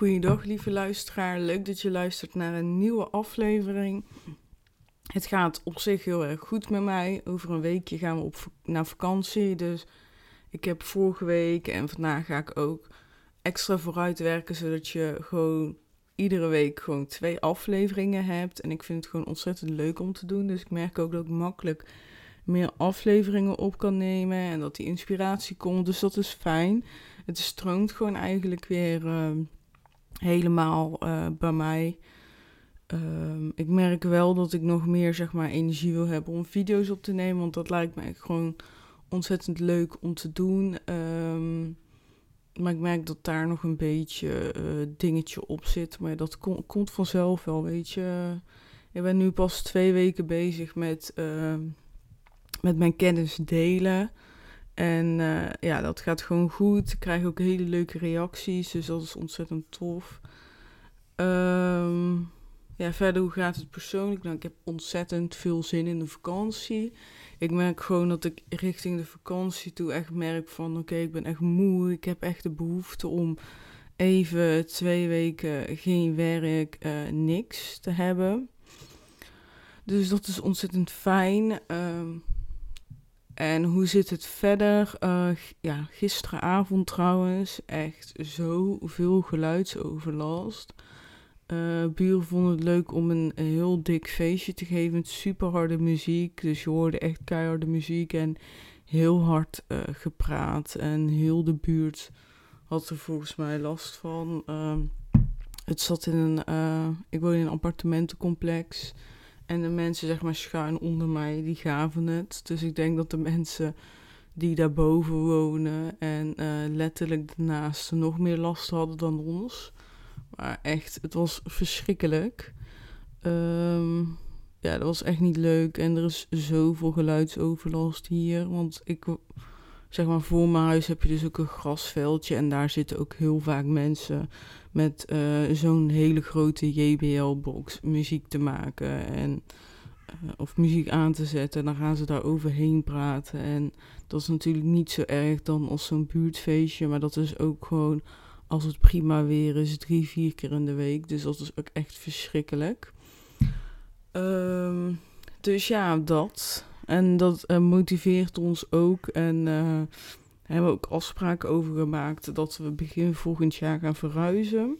Goeiedag lieve luisteraar, leuk dat je luistert naar een nieuwe aflevering. Het gaat op zich heel erg goed met mij. Over een weekje gaan we op, naar vakantie, dus ik heb vorige week en vandaag ga ik ook extra vooruit werken, zodat je gewoon iedere week gewoon twee afleveringen hebt. En ik vind het gewoon ontzettend leuk om te doen, dus ik merk ook dat ik makkelijk meer afleveringen op kan nemen en dat die inspiratie komt. Dus dat is fijn. Het stroomt gewoon eigenlijk weer uh, helemaal uh, bij mij. Uh, ik merk wel dat ik nog meer zeg maar, energie wil hebben om video's op te nemen. Want dat lijkt me gewoon ontzettend leuk om te doen. Um, maar ik merk dat daar nog een beetje uh, dingetje op zit. Maar dat komt vanzelf wel, weet je. Ik ben nu pas twee weken bezig met uh, met mijn kennis delen. En uh, ja, dat gaat gewoon goed. Ik krijg ook hele leuke reacties, dus dat is ontzettend tof. Um, ja, verder, hoe gaat het persoonlijk? Nou, ik heb ontzettend veel zin in de vakantie. Ik merk gewoon dat ik richting de vakantie toe echt merk van... oké, ik ben echt moe. Ik heb echt de behoefte om even twee weken geen werk, uh, niks te hebben. Dus dat is ontzettend fijn. Um, en hoe zit het verder? Uh, ja, gisteravond trouwens, echt zoveel geluidsoverlast. Uh, buren vonden het leuk om een, heel dik feestje te geven met super harde muziek. Dus je hoorde echt keiharde muziek en heel hard uh, gepraat. En heel de buurt had er volgens mij last van. Uh, het zat in een, ik woon in een appartementencomplex. En de mensen, zeg maar, schuin onder mij, die gaven het. Dus ik denk dat de mensen die daarboven wonen en uh, letterlijk daarnaast nog meer last hadden dan ons. Maar echt, het was verschrikkelijk. Um, ja, dat was echt niet leuk. En er is zoveel geluidsoverlast hier. Want ik, zeg maar, voor mijn huis heb je dus ook een grasveldje. En daar zitten ook heel vaak mensen met uh, zo'n hele grote JBL-box muziek te maken en uh, of muziek aan te zetten. Dan gaan ze daar overheen praten. En dat is natuurlijk niet zo erg dan als zo'n buurtfeestje, maar dat is ook gewoon als het prima weer is, drie, vier keer in de week. Dus dat is ook echt verschrikkelijk. Um, dus ja, dat. En dat uh, motiveert ons ook. En hebben we ook afspraken over gemaakt dat we begin volgend jaar gaan verhuizen.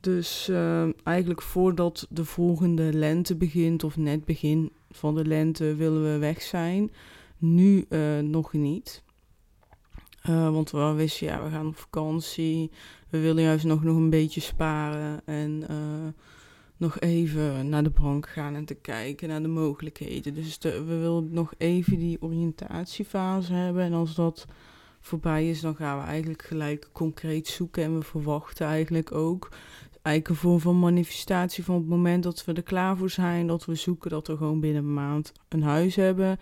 Dus uh, eigenlijk voordat de volgende lente begint, of net begin van de lente, willen we weg zijn. Nu uh, nog niet. Uh, want we wisten, ja, we gaan op vakantie. We willen juist nog, nog een beetje sparen. En nog even naar de bank gaan en te kijken naar de mogelijkheden. Dus we willen nog even die oriëntatiefase hebben. En als dat voorbij is, dan gaan we eigenlijk gelijk concreet zoeken. En we verwachten eigenlijk ook eigenlijk een vorm van manifestatie van het moment dat we er klaar voor zijn. Dat we zoeken dat we gewoon binnen een maand een huis hebben.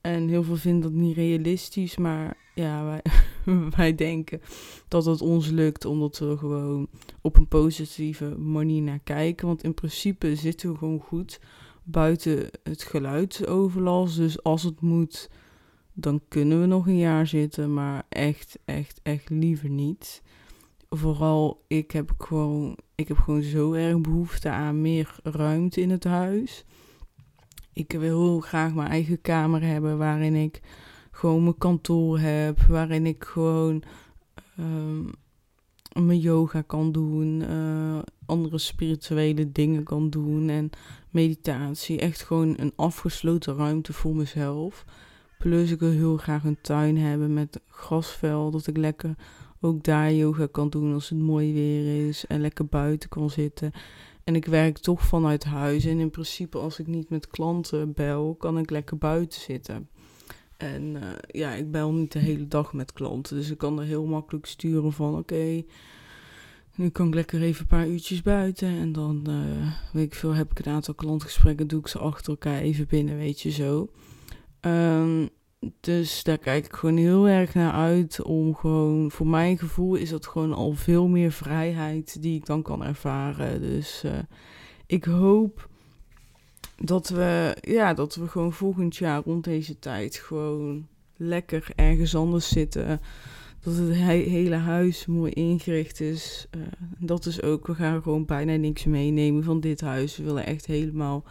En heel veel vinden dat niet realistisch, maar ja, wij, wij denken dat het ons lukt omdat we gewoon op een positieve manier naar kijken. Want in principe zitten we gewoon goed buiten het geluidsoverlast. Dus als het moet, dan kunnen we nog een jaar zitten, maar echt, echt, echt liever niet. Vooral, ik heb gewoon, ik heb gewoon zo erg behoefte aan meer ruimte in het huis. Ik wil heel graag mijn eigen kamer hebben waarin ik gewoon mijn kantoor heb, waarin ik gewoon um, mijn yoga kan doen, uh, andere spirituele dingen kan doen en meditatie. Echt gewoon een afgesloten ruimte voor mezelf. Plus ik wil heel graag een tuin hebben met grasveld. Dat ik lekker ook daar yoga kan doen als het mooi weer is. En lekker buiten kan zitten. En ik werk toch vanuit huis. En in principe als ik niet met klanten bel, kan ik lekker buiten zitten. En uh, ja, ik bel niet de hele dag met klanten. Dus ik kan er heel makkelijk sturen van oké. Nu kan ik lekker even een paar uurtjes buiten. En dan, uh, weet ik veel, heb ik een aantal klantgesprekken. Doe ik ze achter elkaar even binnen, weet je zo. Um, dus daar kijk ik gewoon heel erg naar uit. Om gewoon, voor mijn gevoel is dat gewoon al veel meer vrijheid die ik dan kan ervaren. Dus uh, ik hoop dat we, ja, dat we gewoon volgend jaar rond deze tijd gewoon lekker ergens anders zitten. Dat het hele huis mooi ingericht is. Uh, dat is ook, we gaan gewoon bijna niks meenemen van dit huis. We willen echt helemaal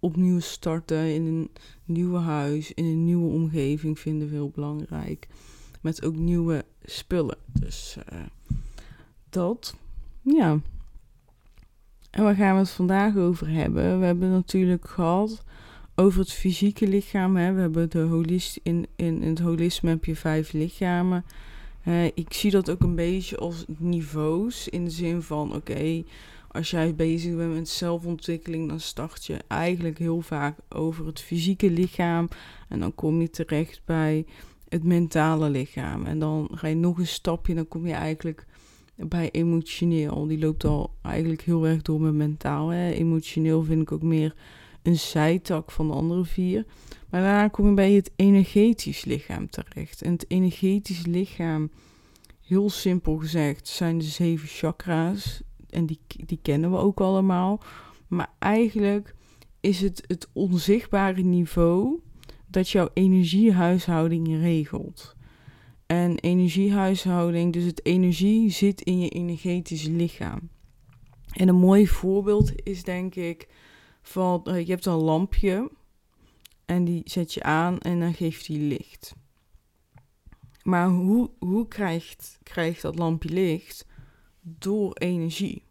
opnieuw starten in een nieuwe huis, in een nieuwe omgeving vinden we heel belangrijk. Met ook nieuwe spullen. Dus uh, dat, ja. En waar gaan we het vandaag over hebben? We hebben natuurlijk gehad over het fysieke lichaam. Hè. We hebben de holist in, in, het holisme heb je vijf lichamen. Uh, ik zie dat ook een beetje als niveaus. In de zin van, oké, als jij bezig bent met zelfontwikkeling, dan start je eigenlijk heel vaak over het fysieke lichaam. En dan kom je terecht bij het mentale lichaam. En dan ga je nog een stapje, dan kom je eigenlijk bij emotioneel. Die loopt al eigenlijk heel erg door met mentaal. Hè. Emotioneel vind ik ook meer een zijtak van de andere vier. Maar daarna kom je bij het energetisch lichaam terecht. En het energetisch lichaam, heel simpel gezegd, zijn de zeven chakra's en die, die kennen we ook allemaal. Maar eigenlijk is het het onzichtbare niveau dat jouw energiehuishouding regelt. En energiehuishouding, dus het energie zit in je energetisch lichaam. En een mooi voorbeeld is denk ik van, eh, je hebt een lampje en die zet je aan en dan geeft die licht. Maar hoe, hoe krijgt, krijgt dat lampje licht? Door energie.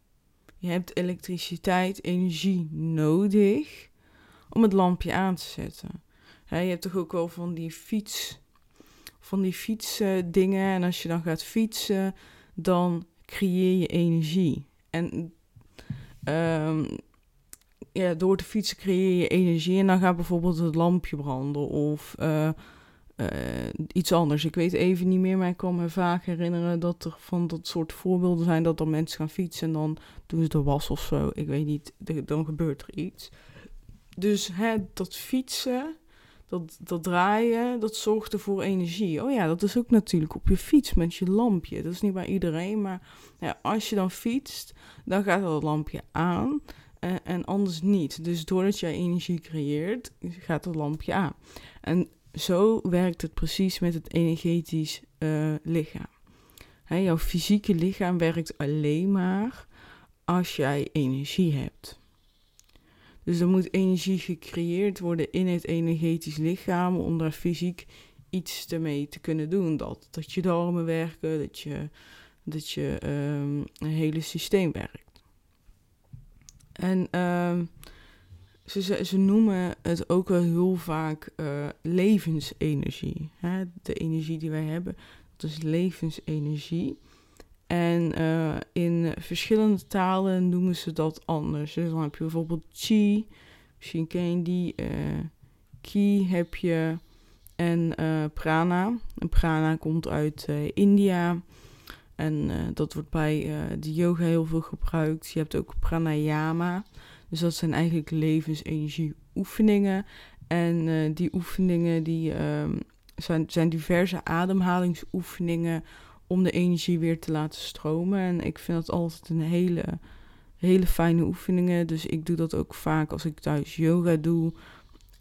Je hebt elektriciteit, energie nodig om het lampje aan te zetten. je hebt toch ook wel van die fiets, van die fietsdingen. en als je dan gaat fietsen, dan creëer je energie. En um, ja, door te fietsen creëer je energie. En dan gaat bijvoorbeeld het lampje branden. Of uh, uh, iets anders. Ik weet even niet meer, maar ik kan me vaak herinneren dat er van dat soort voorbeelden zijn dat dan mensen gaan fietsen en dan doen ze de was of zo. Ik weet niet, dan gebeurt er iets. Dus hè, dat fietsen, dat, dat draaien, dat zorgt ervoor energie. Oh ja, dat is ook natuurlijk op je fiets met je lampje. Dat is niet bij iedereen, maar ja, als je dan fietst, dan gaat dat lampje aan. Uh, en anders niet. Dus doordat jij energie creëert, gaat het lampje aan. En zo werkt het precies met het energetisch uh, lichaam. Jouw fysieke lichaam werkt alleen maar als jij energie hebt. Dus er moet energie gecreëerd worden in het energetisch lichaam om daar fysiek iets ermee te kunnen doen. Dat, dat je darmen werken, dat je, dat je um, hele systeem werkt. En um, ze, ze noemen het ook wel heel vaak uh, levensenergie. Hè? De energie die wij hebben, dat is levensenergie. En uh, in verschillende talen noemen ze dat anders. Dus dan heb je bijvoorbeeld chi, misschien ken je die. Ki heb je en prana. Prana komt uit India. En dat wordt bij de yoga heel veel gebruikt. Je hebt ook pranayama. Dus dat zijn eigenlijk levensenergie oefeningen. En uh, die oefeningen die, um, zijn, zijn diverse ademhalingsoefeningen om de energie weer te laten stromen. En ik vind dat altijd een hele, hele fijne oefeningen. Dus ik doe dat ook vaak als ik thuis yoga doe.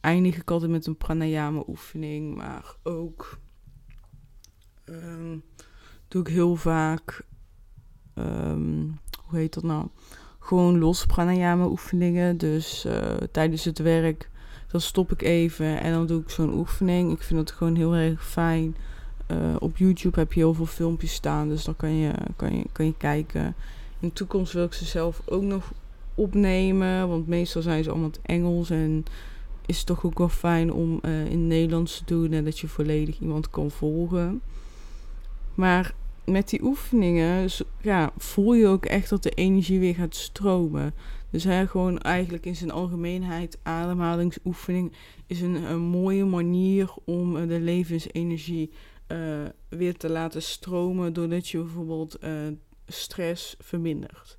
Eindig ik altijd met een pranayama oefening. Maar ook um, doe ik heel vaak. Um, hoe heet dat nou? Gewoon los pranayama oefeningen. Dus uh, tijdens het werk, dan stop ik even en dan doe ik zo'n oefening. Ik vind het gewoon heel erg fijn. Uh, op YouTube heb je heel veel filmpjes staan, dus dan kan je, kan, je, kan je kijken. In de toekomst wil ik ze zelf ook nog opnemen, want meestal zijn ze allemaal het Engels en is het toch ook wel fijn om uh, in Nederlands te doen en dat je volledig iemand kan volgen. Maar met die oefeningen ja, voel je ook echt dat de energie weer gaat stromen. Dus hè, gewoon eigenlijk in zijn algemeenheid, ademhalingsoefening is een, mooie manier om uh, de levensenergie uh, weer te laten stromen. Doordat je bijvoorbeeld uh, stress vermindert.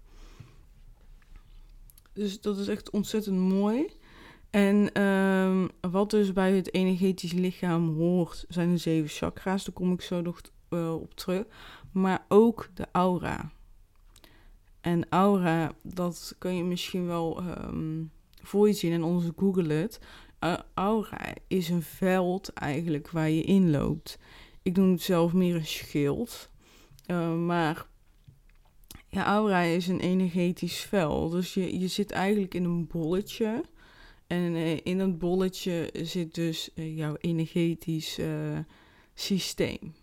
Dus dat is echt ontzettend mooi. En ehm, wat dus bij het energetisch lichaam hoort, zijn de zeven chakra's. Daar kom ik zo nog op terug. Maar ook de aura. En aura, dat kun je misschien wel um, voor je zien en onze Google het. Uh, aura is een veld eigenlijk waar je in loopt. Ik noem het zelf meer een schild. Uh, maar ja, aura is een energetisch veld. Dus je, je zit eigenlijk in een bolletje. En uh, in dat bolletje zit dus jouw energetisch systeem.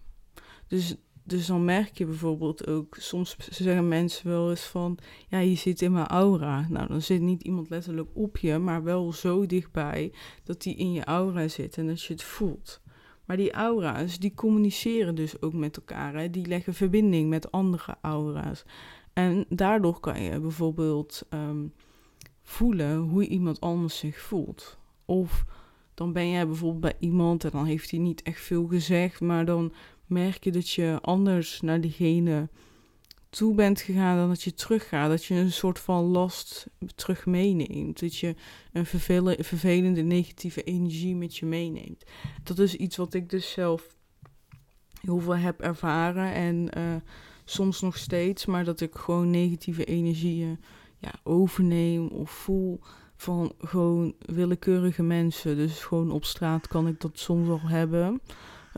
Dus dus dan merk je bijvoorbeeld ook, soms zeggen mensen wel eens van, ja, je zit in mijn aura. Nou, dan zit niet iemand letterlijk op je, maar wel zo dichtbij dat die in je aura zit en dat je het voelt. Maar die aura's, die communiceren dus ook met elkaar. Hè? Die leggen verbinding met andere aura's. En daardoor kan je bijvoorbeeld um, voelen hoe iemand anders zich voelt. Of dan ben jij bijvoorbeeld bij iemand en dan heeft hij niet echt veel gezegd, maar dan merk je dat je anders naar diegene toe bent gegaan dan dat je teruggaat. Dat je een soort van last terug meeneemt. Dat je een vervelende negatieve energie met je meeneemt. Dat is iets wat ik dus zelf heel veel heb ervaren en uh, soms nog steeds. Maar dat ik gewoon negatieve energieën ja, overneem of voel van gewoon willekeurige mensen. Dus gewoon op straat kan ik dat soms al hebben.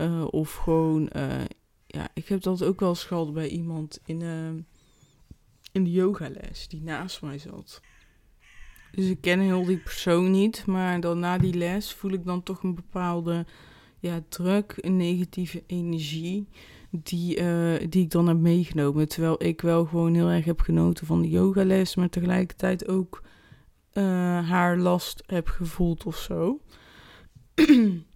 Uh, of gewoon, uh, ja, ik heb dat ook wel eens gehad bij iemand in, uh, in de yogales die naast mij zat. Dus ik ken heel die persoon niet, maar dan na die les voel ik dan toch een bepaalde ja, druk, een negatieve energie die, die ik dan heb meegenomen. Terwijl ik wel gewoon heel erg heb genoten van de yogales, maar tegelijkertijd ook haar last heb gevoeld of zo.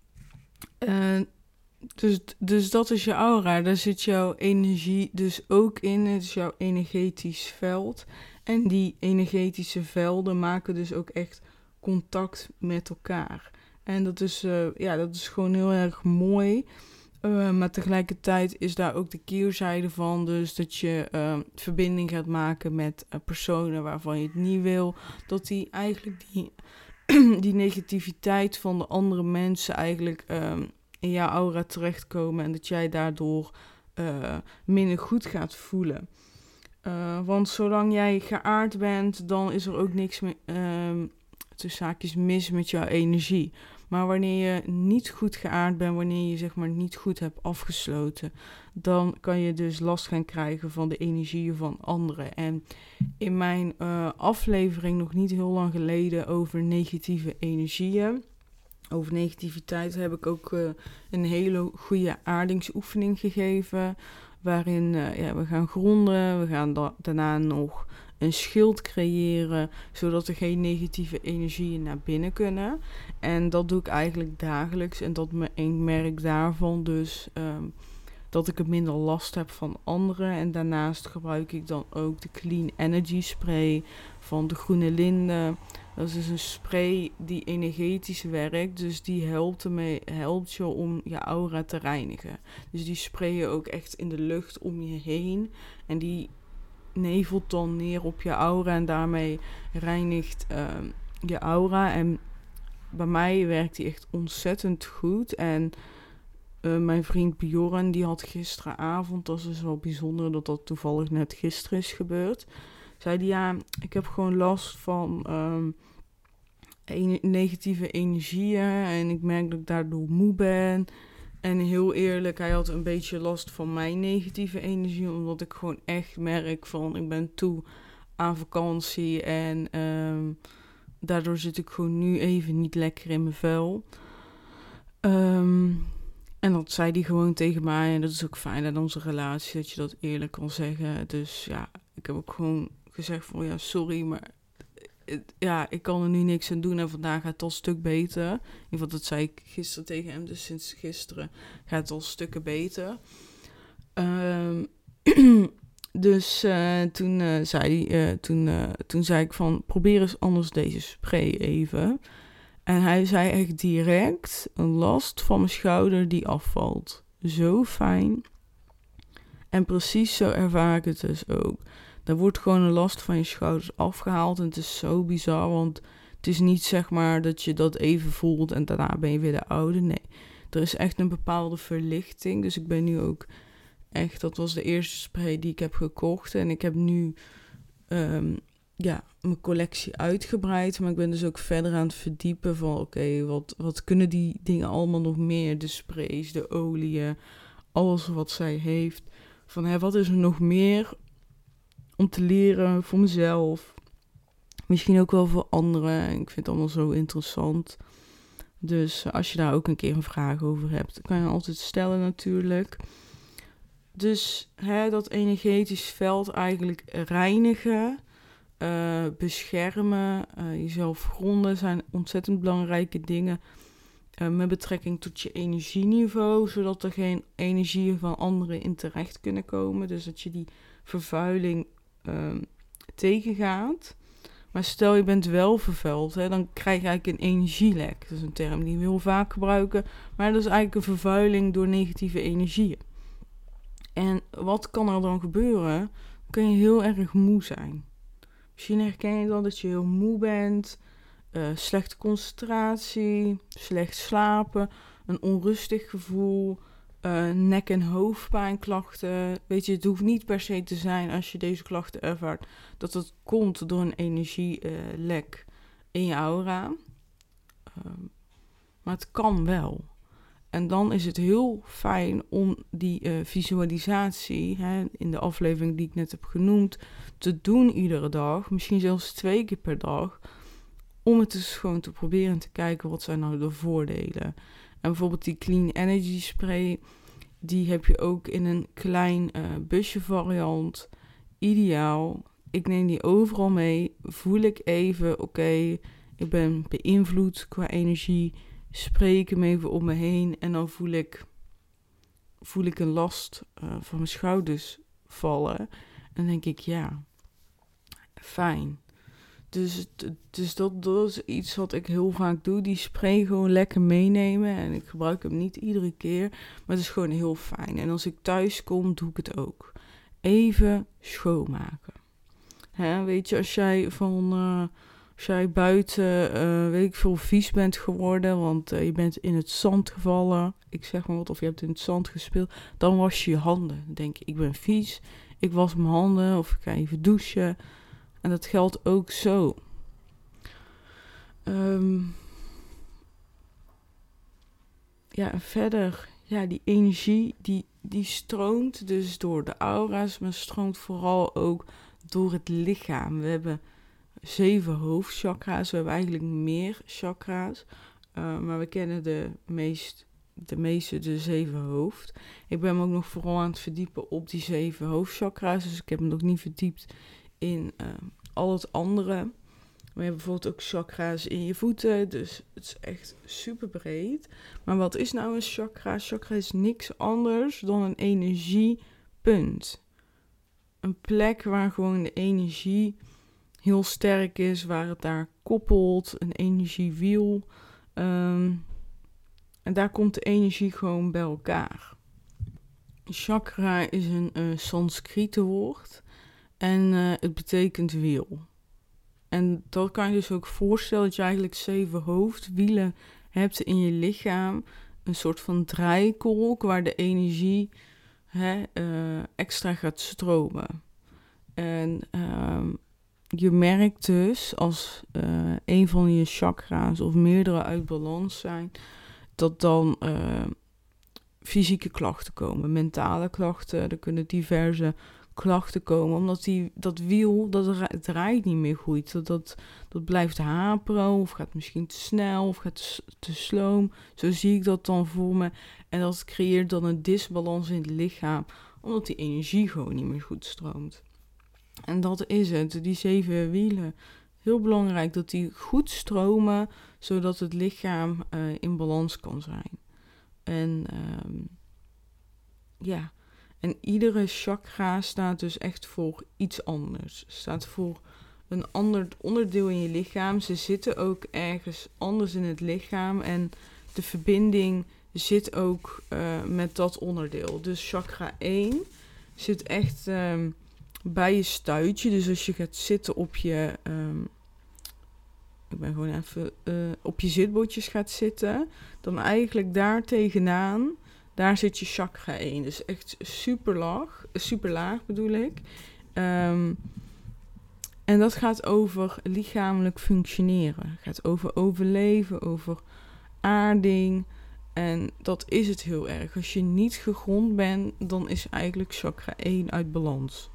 Dus, dus dat is je aura. Daar zit jouw energie dus ook in. Het is jouw energetisch veld. En die energetische velden maken dus ook echt contact met elkaar. En dat is, uh, ja, dat is gewoon heel erg mooi. Uh, maar tegelijkertijd is daar ook de keerzijde van. Dus dat je uh, verbinding gaat maken met personen waarvan je het niet wil. Dat die eigenlijk die, die negativiteit van de andere mensen eigenlijk ehm, in jouw aura terechtkomen en dat jij daardoor uh, minder goed gaat voelen. Uh, want zolang jij geaard bent, dan is er ook niks meer, uh, mis met jouw energie. Maar wanneer je niet goed geaard bent, wanneer je zeg maar niet goed hebt afgesloten, dan kan je dus last gaan krijgen van de energieën van anderen. En in mijn uh, aflevering nog niet heel lang geleden over negatieve energieën over negativiteit heb ik ook uh, een hele goede aardingsoefening gegeven. Waarin uh, ja, we gaan gronden. We gaan da daarna nog een schild creëren. Zodat er geen negatieve energieën naar binnen kunnen. En dat doe ik eigenlijk dagelijks. En dat ik merk daarvan dus um, dat ik er minder last heb van anderen. En daarnaast gebruik ik dan ook de Clean Energy Spray van de Groene Linde. Dat is dus een spray die energetisch werkt. Dus die helpt, ermee, helpt je om je aura te reinigen. Dus die spray je ook echt in de lucht om je heen. En die nevelt dan neer op je aura. En daarmee reinigt uh, je aura. En bij mij werkt die echt ontzettend goed. En uh, mijn vriend Bjorn, die had gisteravond, dat is dus wel bijzonder dat dat toevallig net gisteren is gebeurd zei hij, ja, ik heb gewoon last van um, negatieve energieën en ik merk dat ik daardoor moe ben. En heel eerlijk, hij had een beetje last van mijn negatieve energie, omdat ik gewoon echt merk van ik ben toe aan vakantie en um, daardoor zit ik gewoon nu even niet lekker in mijn vel. Um, en dat zei hij gewoon tegen mij en dat is ook fijn aan onze relatie dat je dat eerlijk kan zeggen. Dus ja, ik heb ook gewoon gezegd van ja, sorry, maar ja, ik kan er nu niks aan doen en vandaag gaat het al een stuk beter. In ieder geval, dat zei ik gisteren tegen hem, dus sinds gisteren gaat het al stukken beter. Um, dus uh, toen, uh, zei uh, toen, toen zei ik van, probeer eens anders deze spray even. En hij zei echt direct, een last van mijn schouder die afvalt. Zo fijn. En precies zo ervaar ik het dus ook. Daar wordt gewoon een last van je schouders afgehaald. En het is zo bizar, want het is niet zeg maar dat je dat even voelt en daarna ben je weer de oude. Nee, er is echt een bepaalde verlichting. Dus ik ben nu ook echt, dat was de eerste spray die ik heb gekocht. En ik heb nu ehm, ja, mijn collectie uitgebreid. Maar ik ben dus ook verder aan het verdiepen van oké, wat, wat kunnen die dingen allemaal nog meer? De sprays, de oliën, alles wat zij heeft. Van hè, wat is er nog meer om te leren voor mezelf? Misschien ook wel voor anderen. Ik vind het allemaal zo interessant. Dus als je daar ook een keer een vraag over hebt, kan je altijd stellen natuurlijk. Dus hè, dat energetisch veld eigenlijk reinigen, uh, beschermen, uh, jezelf gronden zijn ontzettend belangrijke dingen. Uh, met betrekking tot je energieniveau, zodat er geen energieën van anderen in terecht kunnen komen. Dus dat je die vervuiling ehm, tegengaat. Maar stel je bent wel vervuild, hè, dan krijg je eigenlijk een energielek. Dat is een term die we heel vaak gebruiken. Maar dat is eigenlijk een vervuiling door negatieve energieën. En wat kan er dan gebeuren? Dan kun je heel erg moe zijn. Misschien herken je dan dat je heel moe bent, uh, slechte concentratie, slecht slapen, een onrustig gevoel, uh, nek- en hoofdpijnklachten. Weet je, het hoeft niet per se te zijn als je deze klachten ervaart dat het komt door een energielek in je aura. Ehm, maar het kan wel. En dan is het heel fijn om die uh, visualisatie, hè, in de aflevering die ik net heb genoemd, te doen iedere dag. Misschien zelfs twee keer per dag. Om het dus gewoon te proberen te kijken wat zijn nou de voordelen. En bijvoorbeeld die Clean Energy Spray, die heb je ook in een klein uh, busje variant. Ideaal. Ik neem die overal mee. Voel ik even, oké, ik ben beïnvloed qua energie. Spreek hem even om me heen en dan voel ik, voel ik een last uh, van mijn schouders vallen. En denk ik, ja, fijn. Dus, dus dat, dat is iets wat ik heel vaak doe. Die spray gewoon lekker meenemen. En ik gebruik hem niet iedere keer. Maar het is gewoon heel fijn. En als ik thuis kom, doe ik het ook. Even schoonmaken. Hè, weet je, als jij van... Uh, als jij buiten, uh, weet ik veel, vies bent geworden, want uh, je bent in het zand gevallen, ik zeg maar wat, of je hebt in het zand gespeeld, dan was je je handen. Dan denk je, ik ben vies, ik was mijn handen, of ik ga even douchen. En dat geldt ook zo. Um, ja, verder, ja, die energie die, die stroomt dus door de aura's, maar stroomt vooral ook door het lichaam. We hebben zeven hoofdchakra's, we hebben eigenlijk meer chakra's, uh, maar we kennen de meest de meeste de zeven hoofd. Ik ben me ook nog vooral aan het verdiepen op die zeven hoofdchakra's. Dus ik heb me nog niet verdiept in uh, al het andere. We hebben bijvoorbeeld ook chakra's in je voeten. Dus het is echt super breed. Maar wat is nou een chakra? Chakra is niks anders dan een energiepunt. Een plek waar gewoon de energie heel sterk is, waar het daar koppelt, een energiewiel. Um, en daar komt de energie gewoon bij elkaar. Chakra is een uh, Sanskriete woord en uh, het betekent wiel. En dat kan je dus ook voorstellen dat je eigenlijk zeven hoofdwielen hebt in je lichaam. Een soort van draaikolk waar de energie hè, uh, extra gaat stromen. En uh, je merkt dus als uh, een van je chakra's of meerdere uit balans zijn, dat dan fysieke klachten komen, mentale klachten. Er kunnen diverse klachten komen, omdat die, dat wiel, dat draait niet meer goed. Dat, dat, dat blijft haperen of gaat misschien te snel of gaat te, sloom. Zo zie ik dat dan voor me. En dat creëert dan een disbalans in het lichaam, omdat die energie gewoon niet meer goed stroomt. En dat is het, die zeven wielen. Heel belangrijk dat die goed stromen, zodat het lichaam uh, in balans kan zijn. En um, ja, en iedere chakra staat dus echt voor iets anders. Staat voor een ander onderdeel in je lichaam. Ze zitten ook ergens anders in het lichaam. En de verbinding zit ook uh, met dat onderdeel. Dus chakra 1 zit echt ehm, bij je stuitje. Dus als je gaat zitten op je. ehm, ik ben gewoon even. eh, op je zitbotjes gaat zitten. Dan eigenlijk daar tegenaan. Daar zit je chakra 1. Dus echt super laag. Super laag bedoel ik. Ehm, en dat gaat over lichamelijk functioneren. Het gaat over overleven, over aarding. En dat is het heel erg. Als je niet gegrond bent, dan is eigenlijk chakra 1 uit balans.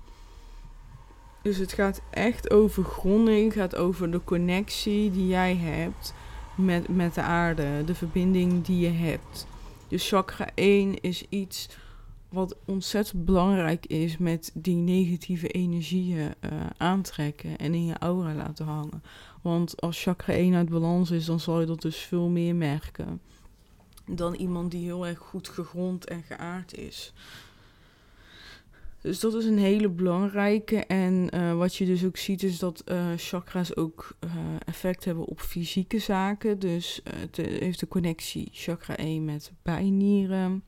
Dus het gaat echt over gronding, gaat over de connectie die jij hebt met, met de aarde, de verbinding die je hebt. Dus chakra 1 is iets wat ontzettend belangrijk is met die negatieve energieën eh, aantrekken en in je aura laten hangen. Want als chakra 1 uit balans is, dan zal je dat dus veel meer merken dan iemand die heel erg goed gegrond en geaard is. Dus dat is een hele belangrijke. En eh, wat je dus ook ziet, is dat eh, chakra's ook eh, effect hebben op fysieke zaken. Dus het heeft de connectie chakra 1 met bijnieren,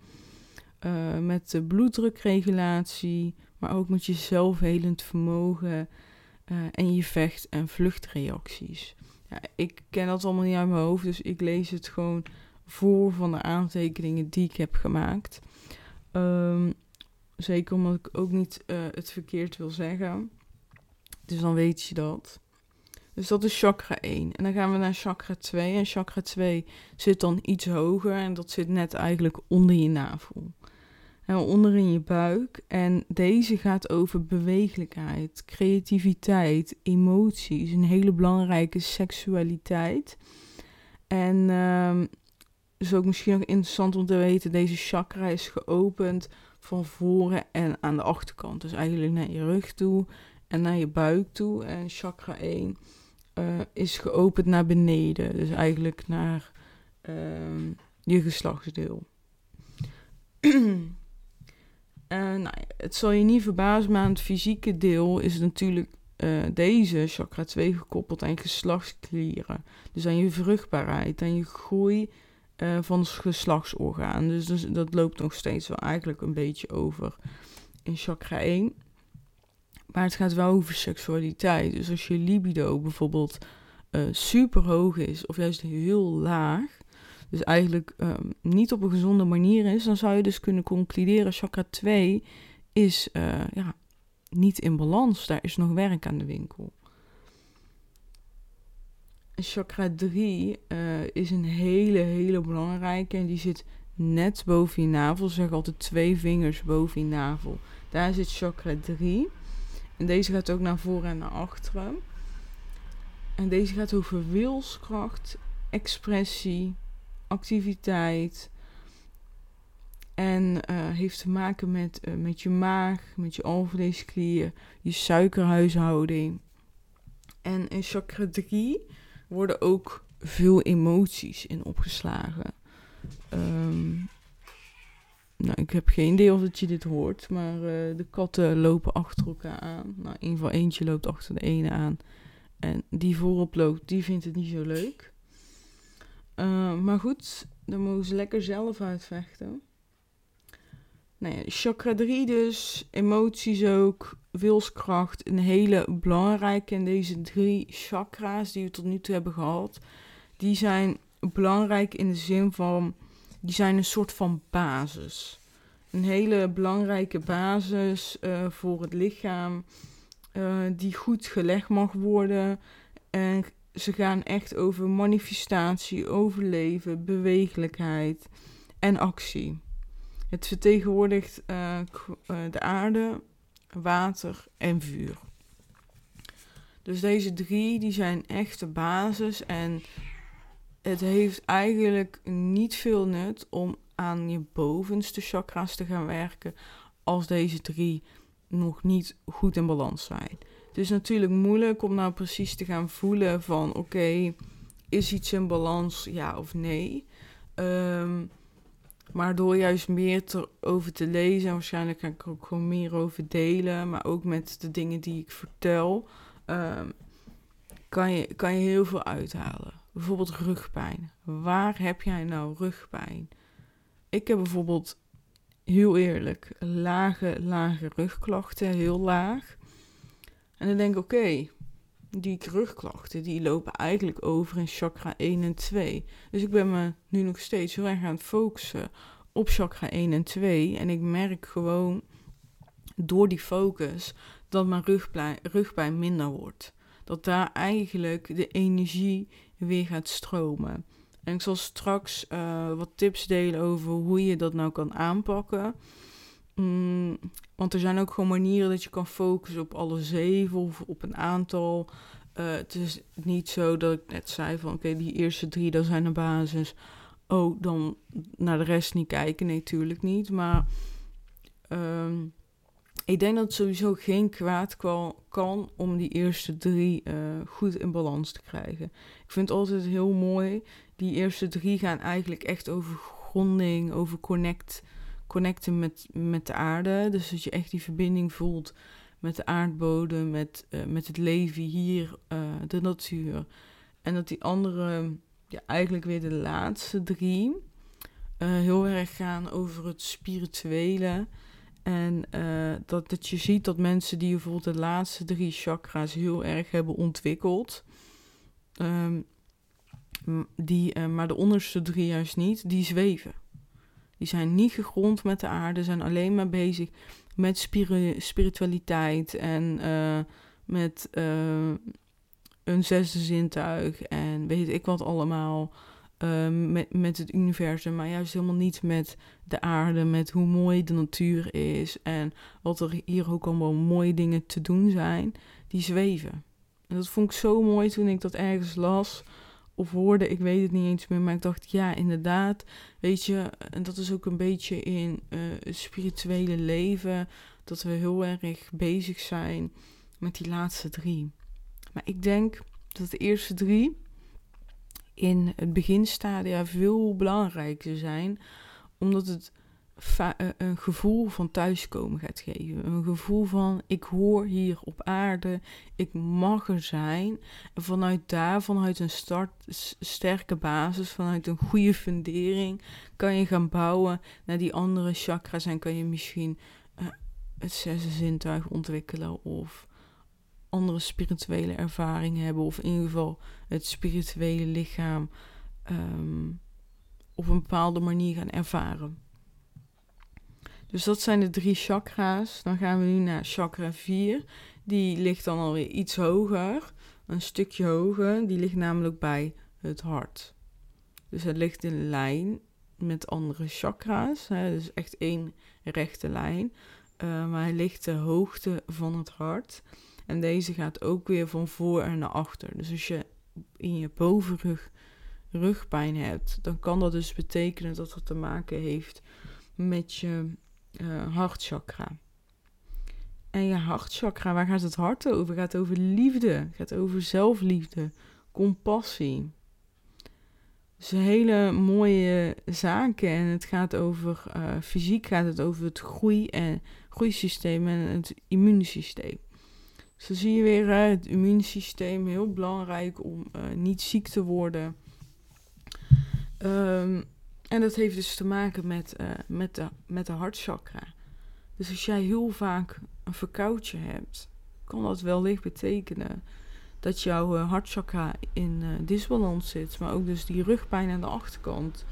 met de bloeddrukregulatie, maar ook met je zelfhelend vermogen en je vecht- en vluchtreacties. Ja, ik ken dat allemaal niet uit mijn hoofd, dus ik lees het gewoon voor van de aantekeningen die ik heb gemaakt. Ehm, zeker omdat ik ook niet eh, het verkeerd wil zeggen. Dus dan weet je dat. Dus dat is chakra 1. En dan gaan we naar chakra 2. En chakra 2 zit dan iets hoger. En dat zit net eigenlijk onder je navel. En onder in je buik. En deze gaat over bewegelijkheid, creativiteit, emoties. Een hele belangrijke seksualiteit. En ehm, is ook misschien nog interessant om te weten, deze chakra is geopend van voren en aan de achterkant. Dus eigenlijk naar je rug toe en naar je buik toe. En chakra 1 eh, is geopend naar beneden, dus eigenlijk naar ehm, je geslachtsdeel. En nou, het zal je niet verbazen, maar aan het fysieke deel is natuurlijk eh, deze chakra 2 gekoppeld aan geslachtsklieren. Dus aan je vruchtbaarheid, aan je groei eh, van het geslachtsorgaan. Dus, dus dat loopt nog steeds wel eigenlijk een beetje over in chakra 1. Maar het gaat wel over seksualiteit. Dus als je libido bijvoorbeeld eh, super hoog is of juist heel laag, dus eigenlijk ehm, niet op een gezonde manier is, dan zou je dus kunnen concluderen: chakra 2 is eh, ja, niet in balans. Daar is nog werk aan de winkel. Chakra 3 eh, is een hele, hele belangrijke en die zit net boven je navel. Zeg altijd twee vingers boven je navel. Daar zit chakra 3. En deze gaat ook naar voren en naar achteren. En deze gaat over wilskracht, expressie, activiteit. En eh, heeft te maken met, eh, met je maag, met je alvleesklier, je suikerhuishouding. En in chakra 3 worden ook veel emoties in opgeslagen. Ehm, nou, ik heb geen idee of dat je dit hoort, maar eh, de katten lopen achter elkaar aan. Nou, in ieder geval eentje loopt achter de ene aan. En die voorop loopt, die vindt het niet zo leuk. Uh, maar goed, dan mogen ze lekker zelf uitvechten. Nou ja, chakra 3 dus, emoties ook, wilskracht, een hele belangrijke. En deze drie chakra's die we tot nu toe hebben gehad, die zijn belangrijk in de zin van, die zijn een soort van basis. Een hele belangrijke basis uh, voor het lichaam, uh, die goed gelegd mag worden. En ze gaan echt over manifestatie, overleven, bewegelijkheid en actie. Het vertegenwoordigt uh, de aarde, water en vuur. Dus deze drie die zijn echt de basis en het heeft eigenlijk niet veel nut om aan je bovenste chakra's te gaan werken als deze drie nog niet goed in balans zijn. Het is natuurlijk moeilijk om nou precies te gaan voelen van oké, is iets in balans, ja of nee. Um, maar door juist meer over te lezen, en waarschijnlijk ga ik er ook gewoon meer over delen, maar ook met de dingen die ik vertel, um, kan, je, kan je heel veel uithalen. Bijvoorbeeld rugpijn. Waar heb jij nou rugpijn? Ik heb bijvoorbeeld heel eerlijk, lage, lage rugklachten, heel laag. En dan denk ik, oké, die rugklachten die lopen eigenlijk over in chakra 1 en 2. Dus ik ben me nu nog steeds heel erg aan het focussen op chakra 1 en 2. En ik merk gewoon door die focus dat mijn rugpijn, rugpijn minder wordt. Dat daar eigenlijk de energie weer gaat stromen. En ik zal straks uh, wat tips delen over hoe je dat nou kan aanpakken. Mm, want er zijn ook gewoon manieren dat je kan focussen op alle zeven of op een aantal. Uh, het is niet zo dat ik net zei van oké, die eerste drie, dat zijn de basis. Oh, dan naar de rest niet kijken. Nee, natuurlijk niet. Maar um, ik denk dat het sowieso geen kwaad kan om die eerste drie uh, goed in balans te krijgen. Ik vind het altijd heel mooi. Die eerste drie gaan eigenlijk echt over gronding, over connect, connecten met, met de aarde. Dus dat je echt die verbinding voelt met de aardbodem, met, uh, met het leven hier, uh, de natuur. En dat die andere, ja, eigenlijk weer de laatste drie, heel erg gaan over het spirituele. En dat, dat je ziet dat mensen die bijvoorbeeld de laatste drie chakra's heel erg hebben ontwikkeld, um, die, maar de onderste drie juist niet, die zweven. Die zijn niet gegrond met de aarde, zijn alleen maar bezig met spiri spiritualiteit en uh, met een zesde zintuig en weet ik wat allemaal. Ehm, met, met het universum, maar juist helemaal niet met de aarde, met hoe mooi de natuur is en wat er hier ook allemaal mooie dingen te doen zijn, die zweven. En dat vond ik zo mooi toen ik dat ergens las of hoorde, ik weet het niet eens meer, maar ik dacht, ja, inderdaad, weet je, en dat is ook een beetje in uh, het spirituele leven, dat we heel erg bezig zijn met die laatste drie. Maar ik denk dat de eerste drie in het beginstadia veel belangrijker zijn, omdat het eh, een gevoel van thuiskomen gaat geven. Een gevoel van ik hoor hier op aarde, ik mag er zijn. En vanuit daar, vanuit een start, sterke basis, vanuit een goede fundering, kan je gaan bouwen naar die andere chakras en kan je misschien uh, het zesde zintuig ontwikkelen of andere spirituele ervaringen hebben, of in ieder geval het spirituele lichaam um, op een bepaalde manier gaan ervaren. Dus dat zijn de drie chakra's. Dan gaan we nu naar chakra 4. Die ligt dan alweer iets hoger, een stukje hoger. Die ligt namelijk bij het hart. Dus het ligt in lijn met andere chakra's. Hè. Dus echt één rechte lijn. Uh, maar hij ligt de hoogte van het hart. En deze gaat ook weer van voor en naar achter. Dus als je in je bovenrug rugpijn hebt, dan kan dat dus betekenen dat het te maken heeft met je uh, hartchakra. En je hartchakra, waar gaat het hart over? Het gaat over liefde, het gaat over zelfliefde, compassie. Dus hele mooie zaken. En het gaat over uh, fysiek, gaat het over het groei- en groeisysteem en het immuunsysteem. Zo zie je weer het immuunsysteem heel belangrijk om uh, niet ziek te worden. Um, en dat heeft dus te maken met, uh, met, de, met de hartchakra. Dus als jij heel vaak een verkoudje hebt, kan dat wellicht betekenen dat jouw uh, hartchakra in uh, disbalans zit. Maar ook dus die rugpijn aan de achterkant.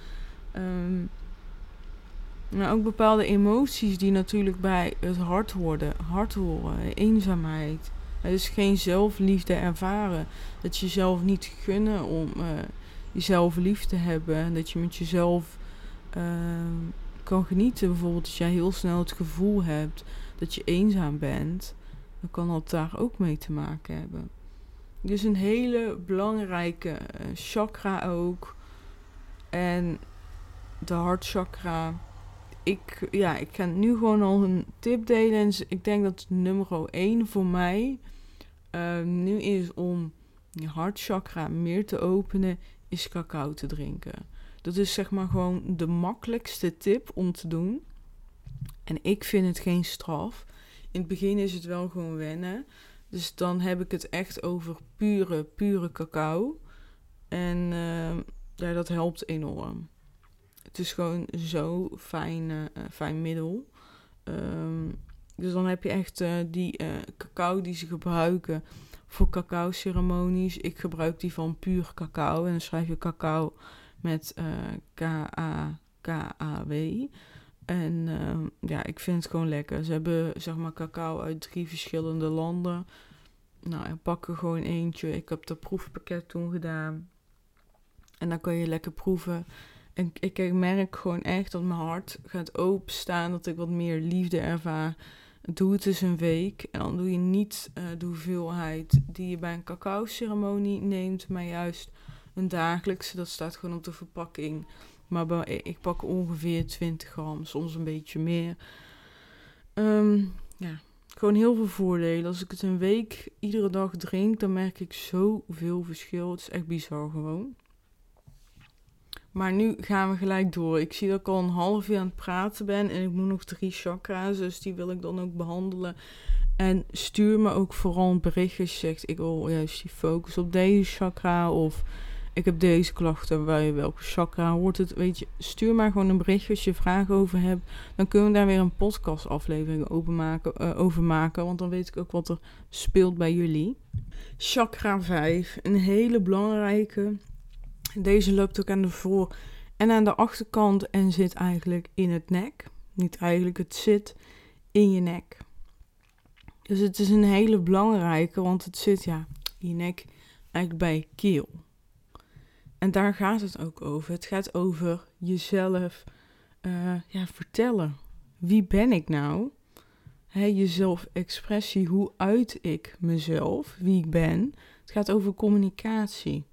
Um, maar ook bepaalde emoties die natuurlijk bij het hart horen. Hart horen, eenzaamheid, dus geen zelfliefde ervaren. Dat je jezelf niet gunnen om uh, jezelf lief te hebben. En dat je met jezelf uh, kan genieten. Bijvoorbeeld als jij heel snel het gevoel hebt dat je eenzaam bent. Dan kan dat daar ook mee te maken hebben. Dus een hele belangrijke uh, chakra ook. En de hartchakra ik, ja, ik ga nu gewoon al een tip delen. En ik denk dat nummer 1 voor mij uh, nu is om je hartchakra meer te openen, is cacao te drinken. Dat is zeg maar gewoon de makkelijkste tip om te doen. En ik vind het geen straf. In het begin is het wel gewoon wennen. Dus dan heb ik het echt over pure, pure cacao. En uh, ja, dat helpt enorm. Het is gewoon zo fijn, uh, fijn middel. Um, dus dan heb je echt uh, die uh, cacao die ze gebruiken voor cacao-ceremonies. Ik gebruik die van puur cacao. En dan schrijf je cacao met uh, K-A-K-A-W. En ehm, ja, ik vind het gewoon lekker. Ze hebben zeg maar cacao uit drie verschillende landen. Nou, ik pak er gewoon eentje. Ik heb dat proefpakket toen gedaan. En dan kan je lekker proeven. En ik, ik merk gewoon echt dat mijn hart gaat openstaan. Dat ik wat meer liefde ervaar. Doe het eens een week. En dan doe je niet uh, de hoeveelheid die je bij een cacao-ceremonie neemt. Maar juist een dagelijkse. Dat staat gewoon op de verpakking. Maar ik pak ongeveer 20 gram, soms een beetje meer. Um, ja, gewoon heel veel voordelen. Als ik het een week iedere dag drink, dan merk ik zoveel verschil. Het is echt bizar gewoon. Maar nu gaan we gelijk door. Ik zie dat ik al een half uur aan het praten ben en ik moet nog drie chakra's, dus die wil ik dan ook behandelen. En stuur me ook vooral een bericht als je zegt, ik wil juist die focus op deze chakra of ik heb deze klachten, bij welke chakra hoort het, weet je, stuur maar gewoon een berichtje als je vragen over hebt. Dan kunnen we daar weer een podcast aflevering over maken, uh, over maken, want dan weet ik ook wat er speelt bij jullie. Chakra 5, een hele belangrijke. Deze loopt ook aan de voor- en aan de achterkant en zit eigenlijk in het nek. Niet eigenlijk, het zit in je nek. Dus het is een hele belangrijke, want het zit ja, in je nek eigenlijk bij keel. En daar gaat het ook over. Het gaat over jezelf uh, ja, vertellen. Wie ben ik nou? He, jezelf expressie, hoe uit ik mezelf, wie ik ben. Het gaat over communicatie.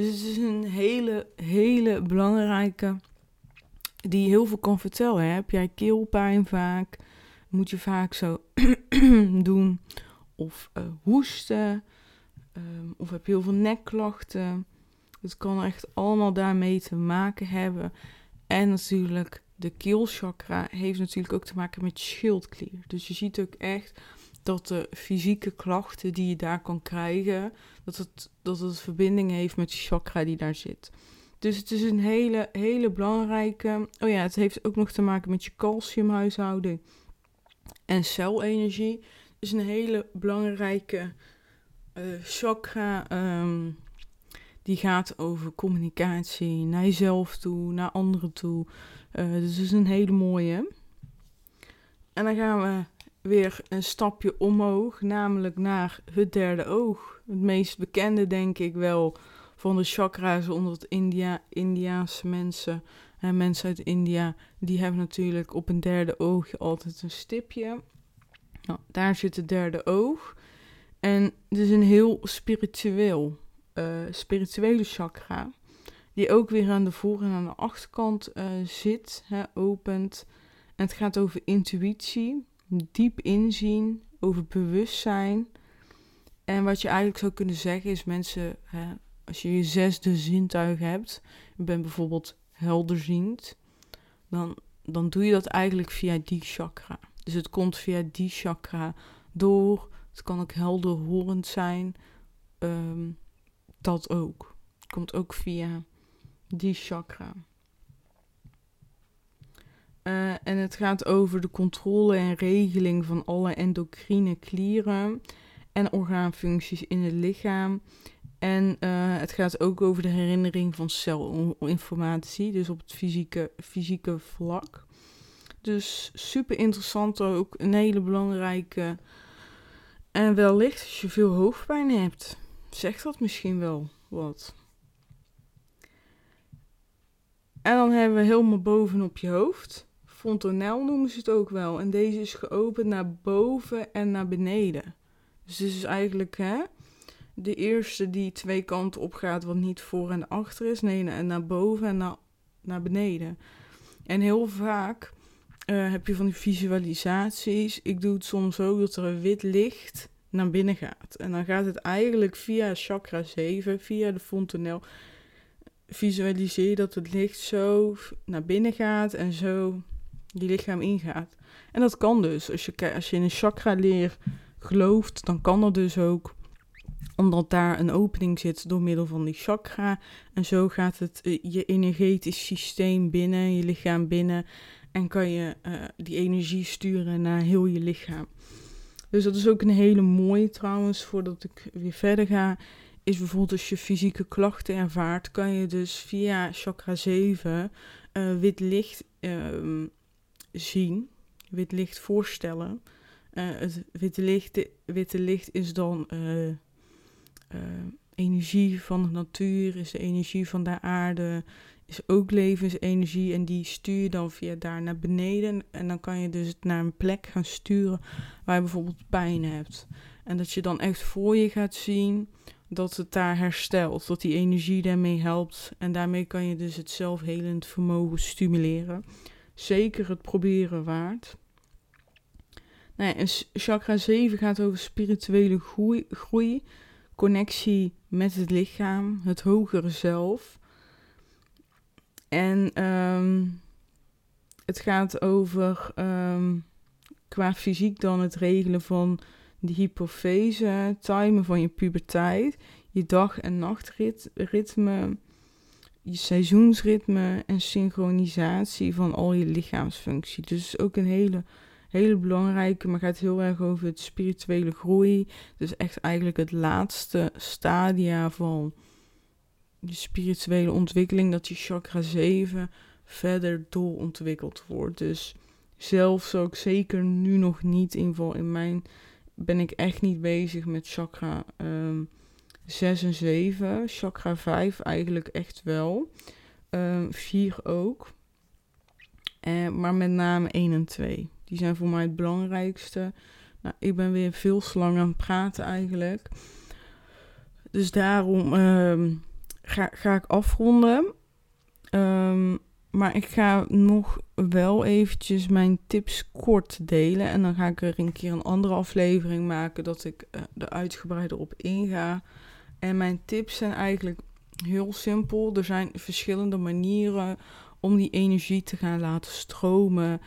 Dus het is een hele, hele belangrijke die heel veel kan vertellen. Heb jij keelpijn vaak? Moet je vaak zo doen? Of uh, hoesten? Um, of heb je heel veel nekklachten? Het kan echt allemaal daarmee te maken hebben. En natuurlijk, de keelchakra heeft natuurlijk ook te maken met schildklier. Dus je ziet ook echt dat de fysieke klachten die je daar kan krijgen, dat het, dat het verbinding heeft met de chakra die daar zit. Dus het is een hele, hele belangrijke. Oh ja, het heeft ook nog te maken met je calciumhuishouding en celenergie. Het is een hele belangrijke uh, chakra. Um, die gaat over communicatie naar jezelf toe, naar anderen toe. Uh, dus het is een hele mooie. En dan gaan we weer een stapje omhoog, namelijk naar het derde oog. Het meest bekende, denk ik wel, van de chakra's onder het India, Indiaanse mensen. En mensen uit India, die hebben natuurlijk op een derde oogje altijd een stipje. Nou, daar zit het derde oog. En het is een heel spiritueel uh, spirituele chakra. Die ook weer aan de voor- en aan de achterkant uh, zit, hè, opent. En het gaat over intuïtie, diep inzien, over bewustzijn. En wat je eigenlijk zou kunnen zeggen is mensen, als je je zesde zintuig hebt, je bent bijvoorbeeld helderziend, dan, dan doe je dat eigenlijk via die chakra. Dus het komt via die chakra door. Het kan ook helderhorend zijn. Um, dat ook. Het komt ook via die chakra. Uh, en het gaat over de controle en regeling van alle endocrine klieren en orgaanfuncties in het lichaam. En uh, het gaat ook over de herinnering van celinformatie, dus op het fysieke, fysieke vlak. Dus super interessant ook, een hele belangrijke. En wellicht als je veel hoofdpijn hebt zegt dat misschien wel wat. En dan hebben we helemaal bovenop je hoofd. Fontanel noemen ze het ook wel. En deze is geopend naar boven en naar beneden. Dus dit is eigenlijk hè, de eerste die twee kanten op gaat, wat niet voor en achter is. Nee, en naar boven en naar, naar beneden. En heel vaak uh, heb je van die visualisaties. Ik doe het soms ook dat er een wit licht naar binnen gaat. En dan gaat het eigenlijk via chakra 7, via de fontanel. Visualiseer dat het licht zo naar binnen gaat en zo je lichaam ingaat. En dat kan dus. Als je, als je in een chakra leer gelooft, dan kan dat dus ook. omdat daar een opening zit door middel van die chakra. En zo gaat het eh, je energetisch systeem binnen, je lichaam binnen. En kan je uh, die energie sturen naar heel je lichaam. Dus dat is ook een hele mooie trouwens, voordat ik weer verder ga. Is bijvoorbeeld als je fysieke klachten ervaart, kan je dus via chakra 7 uh, wit licht uh, zien, wit licht voorstellen. Uh, het witte licht, witte licht is dan uh, energie van de natuur, is de energie van de aarde, is ook levensenergie en die stuur je dan via daar naar beneden. En dan kan je dus naar een plek gaan sturen waar je bijvoorbeeld pijn hebt. En dat je dan echt voor je gaat zien dat het daar herstelt, dat die energie daarmee helpt. En daarmee kan je dus het zelfhelend vermogen stimuleren. Zeker het proberen waard. Nou ja, en chakra 7 gaat over spirituele groei, groei, connectie met het lichaam, het hogere zelf. En um, het gaat over um, qua fysiek dan het regelen van de hypofyse, timen van je puberteit, je dag- en nachtritme, je seizoensritme en synchronisatie van al je lichaamsfunctie. Dus ook een hele, hele belangrijke, maar gaat heel erg over het spirituele groei. Dus echt eigenlijk het laatste stadia van je spirituele ontwikkeling, dat je chakra 7 verder doorontwikkeld wordt. Dus zelf zou ik zeker nu nog niet in, in mijn ben ik echt niet bezig met chakra um, 6 en 7. Chakra 5 eigenlijk echt wel. Um, 4 ook. Uh, maar met name 1 en 2. Die zijn voor mij het belangrijkste. Nou, ik ben weer veel te aan het praten eigenlijk. Dus daarom um, ga, ga ik afronden. Um, maar ik ga nog wel eventjes mijn tips kort delen. En dan ga ik er een keer een andere aflevering maken dat ik uh, er uitgebreider op inga. En mijn tips zijn eigenlijk heel simpel. Er zijn verschillende manieren om die energie te gaan laten stromen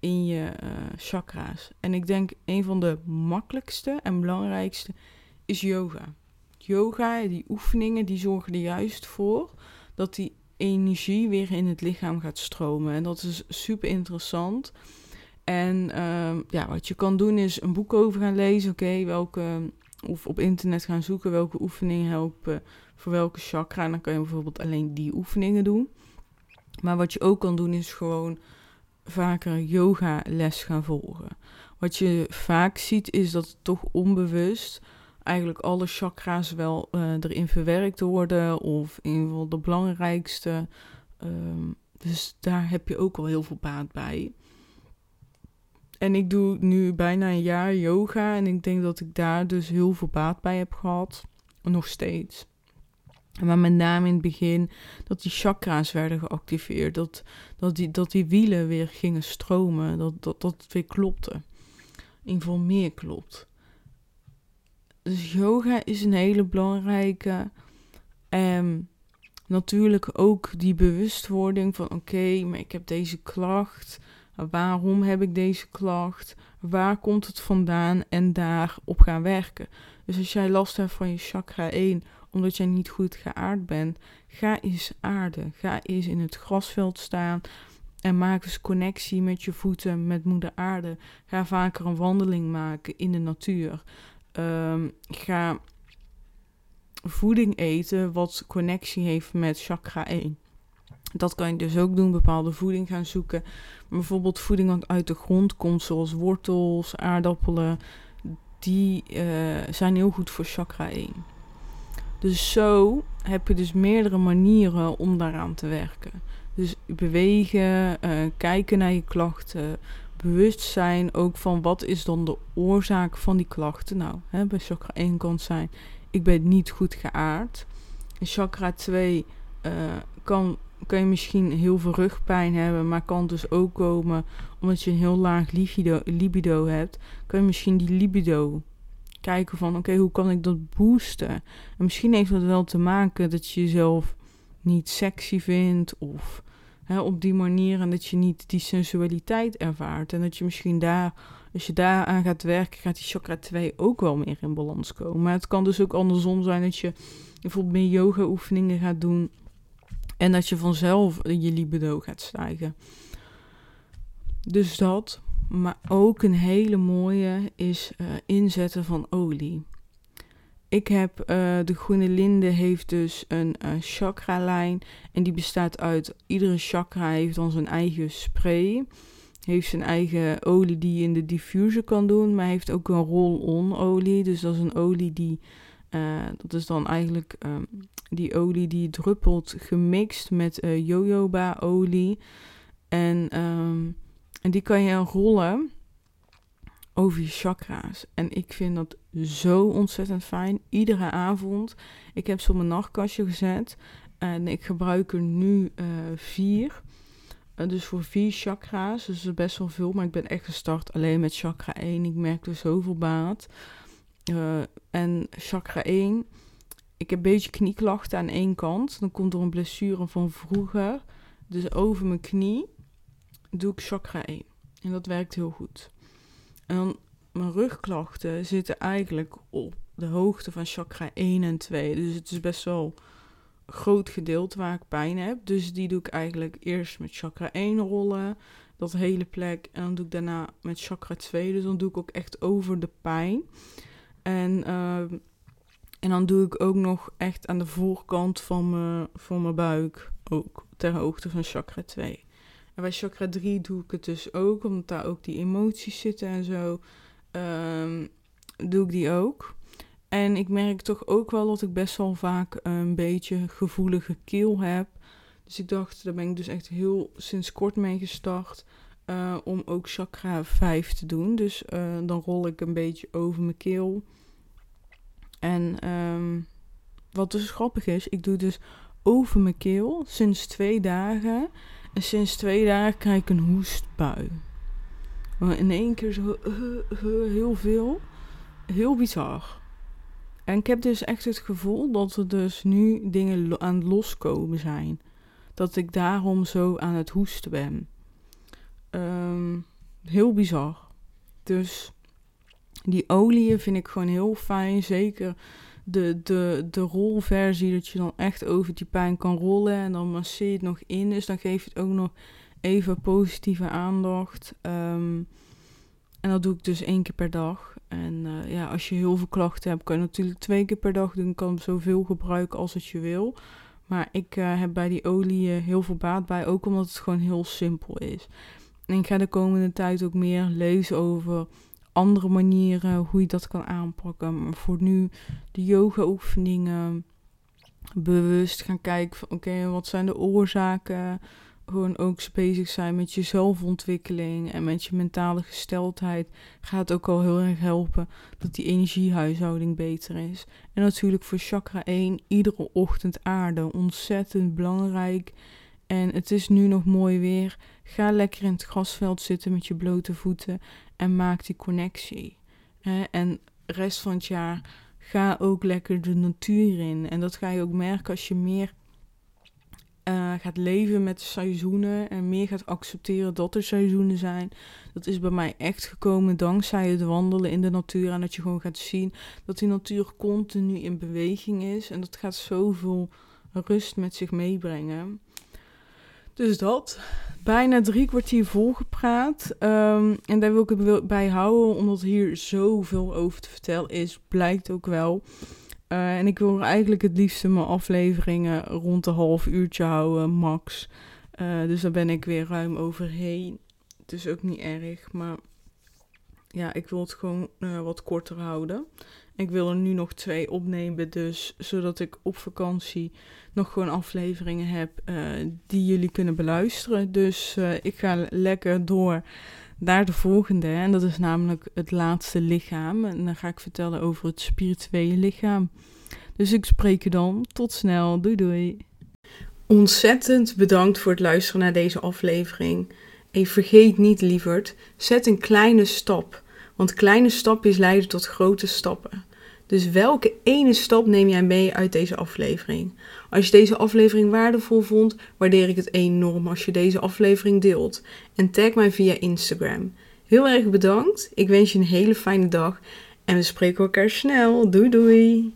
in je uh, chakra's. En ik denk een van de makkelijkste en belangrijkste is yoga. Yoga, die oefeningen, die zorgen er juist voor dat die energie weer in het lichaam gaat stromen. En dat is super interessant. En uh, ja, wat je kan doen is een boek over gaan lezen. Oké, welke. Of op internet gaan zoeken welke oefeningen helpen voor welke chakra. En dan kan je bijvoorbeeld alleen die oefeningen doen. Maar wat je ook kan doen is gewoon vaker yoga les gaan volgen. Wat je vaak ziet is dat het toch onbewust eigenlijk alle chakra's wel uh, erin verwerkt worden. Of in ieder geval de belangrijkste. Um, dus daar heb je ook al heel veel baat bij. En ik doe nu bijna een jaar yoga. En ik denk dat ik daar dus heel veel baat bij heb gehad. Nog steeds. Maar met name in het begin dat die chakra's werden geactiveerd. Dat, dat, die, dat die wielen weer gingen stromen. Dat, dat, dat het weer klopte. In geval meer klopt. Dus yoga is een hele belangrijke. En natuurlijk ook die bewustwording van oké, maar ik heb deze klacht. Waarom heb ik deze klacht? Waar komt het vandaan? En daarop gaan werken. Dus als jij last hebt van je chakra 1, omdat jij niet goed geaard bent, ga eens aarden. Ga eens in het grasveld staan. En maak eens connectie met je voeten, met moeder aarde. Ga vaker een wandeling maken in de natuur. Um, ga voeding eten wat connectie heeft met chakra 1. Dat kan je dus ook doen, bepaalde voeding gaan zoeken. Bijvoorbeeld voeding wat uit de grond komt, zoals wortels, aardappelen. Die uh, zijn heel goed voor chakra 1. Dus zo heb je dus meerdere manieren om daaraan te werken. Dus bewegen, uh, kijken naar je klachten, bewustzijn ook van wat is dan de oorzaak van die klachten. Nou, hè, bij chakra 1 kan zijn, ik ben niet goed geaard. En chakra 2 uh, kan, kan je misschien heel veel rugpijn hebben, maar kan dus ook komen omdat je een heel laag libido, hebt. Kan je misschien die libido kijken van, oké, hoe kan ik dat boosten? En misschien heeft dat wel te maken dat je jezelf niet sexy vindt of op die manier en dat je niet die sensualiteit ervaart. En dat je misschien daar Als je daaraan gaat werken, gaat die chakra 2 ook wel meer in balans komen. Maar het kan dus ook andersom zijn dat je bijvoorbeeld meer yoga oefeningen gaat doen. En dat je vanzelf je libido gaat stijgen. Dus dat. Maar ook een hele mooie is uh, inzetten van olie. Ik heb uh, de groene linde heeft dus een uh, chakra lijn en die bestaat uit iedere chakra heeft dan zijn eigen spray. Heeft zijn eigen olie die je in de diffuser kan doen, maar heeft ook een roll-on olie. Dus dat is een olie die uh, dat is dan eigenlijk um, die olie die druppelt gemixt met uh, jojoba olie. En, um, en die kan je rollen over je chakra's. En ik vind dat zo ontzettend fijn. Iedere avond. Ik heb ze op mijn nachtkastje gezet. En ik gebruik er nu uh, vier. Dus voor vier chakra's. Dus best wel veel. Maar ik ben echt gestart alleen met chakra 1. Ik merk er zoveel baat. Uh, en chakra 1. Ik heb een beetje knieklachten aan één kant. Dan komt er een blessure van vroeger. Dus over mijn knie doe ik chakra 1. En dat werkt heel goed. En mijn rugklachten zitten eigenlijk op de hoogte van chakra 1 en 2. Dus het is best wel een groot gedeelte waar ik pijn heb. Dus die doe ik eigenlijk eerst met chakra 1 rollen. Dat hele plek. En dan doe ik daarna met chakra 2. Dus dan doe ik ook echt over de pijn. En, uh, en dan doe ik ook nog echt aan de voorkant van mijn, van mijn buik. Ook ter hoogte van chakra 2. En bij chakra 3 doe ik het dus ook, omdat daar ook die emoties zitten en zo. Um, doe ik die ook. En ik merk toch ook wel dat ik best wel vaak een beetje gevoelige keel heb. Dus ik dacht, daar ben ik dus echt heel sinds kort mee gestart. Uh, om ook chakra 5 te doen. Dus uh, dan rol ik een beetje over mijn keel. En um, wat dus grappig is, ik doe dus over mijn keel sinds twee dagen. En sinds twee dagen krijg ik een hoestbui. In één keer zo uh, heel veel. Heel bizar. En ik heb dus echt het gevoel dat er dus nu dingen aan het loskomen zijn. Dat ik daarom zo aan het hoesten ben. Um, heel bizar. Dus die oliën vind ik gewoon heel fijn. Zeker de, de, de rolversie, dat je dan echt over die pijn kan rollen. En dan masseer je het nog in. Dus dan geeft het ook nog even positieve aandacht. Um, en dat doe ik dus één keer per dag. En uh, ja, als je heel veel klachten hebt, kan je natuurlijk twee keer per dag doen. Je kan zoveel gebruiken als het je wil. Maar ik uh, heb bij die olie heel veel baat bij. Ook omdat het gewoon heel simpel is. En ik ga de komende tijd ook meer lezen over andere manieren hoe je dat kan aanpakken. Maar voor nu de yoga oefeningen. Bewust gaan kijken van oké, wat zijn de oorzaken? Gewoon ook bezig zijn met je zelfontwikkeling en met je mentale gesteldheid. Gaat ook al heel erg helpen dat die energiehuishouding beter is. En natuurlijk voor chakra 1, iedere ochtend aarde. Ontzettend belangrijk. En het is nu nog mooi weer. Ga lekker in het grasveld zitten met je blote voeten en maak die connectie. En rest van het jaar ga ook lekker de natuur in. En dat ga je ook merken als je meer uh, gaat leven met de seizoenen en meer gaat accepteren dat er seizoenen zijn. Dat is bij mij echt gekomen dankzij het wandelen in de natuur en dat je gewoon gaat zien dat die natuur continu in beweging is en dat gaat zoveel rust met zich meebrengen. Dus dat. Bijna drie kwartier volgepraat. Um, en daar wil ik het bij houden, omdat hier zoveel over te vertellen is. Blijkt ook wel. Uh, en ik wil eigenlijk het liefste mijn afleveringen rond een half uurtje houden, max. Uh, dus daar ben ik weer ruim overheen. Het is ook niet erg, maar ja, ik wil het gewoon uh, wat korter houden. Ik wil er nu nog twee opnemen, dus zodat ik op vakantie nog gewoon afleveringen heb uh, die jullie kunnen beluisteren. Dus uh, ik ga lekker door naar de volgende. En dat is namelijk het laatste lichaam. En dan ga ik vertellen over het spirituele lichaam. Dus ik spreek je dan. Tot snel. Doei doei. Ontzettend bedankt voor het luisteren naar deze aflevering. En vergeet niet, lieverd, zet een kleine stap. Want kleine stapjes leiden tot grote stappen. Dus welke ene stap neem jij mee uit deze aflevering? Als je deze aflevering waardevol vond, waardeer ik het enorm als je deze aflevering deelt. En tag mij via Instagram. Heel erg bedankt. Ik wens je een hele fijne dag. En we spreken elkaar snel. Doei doei.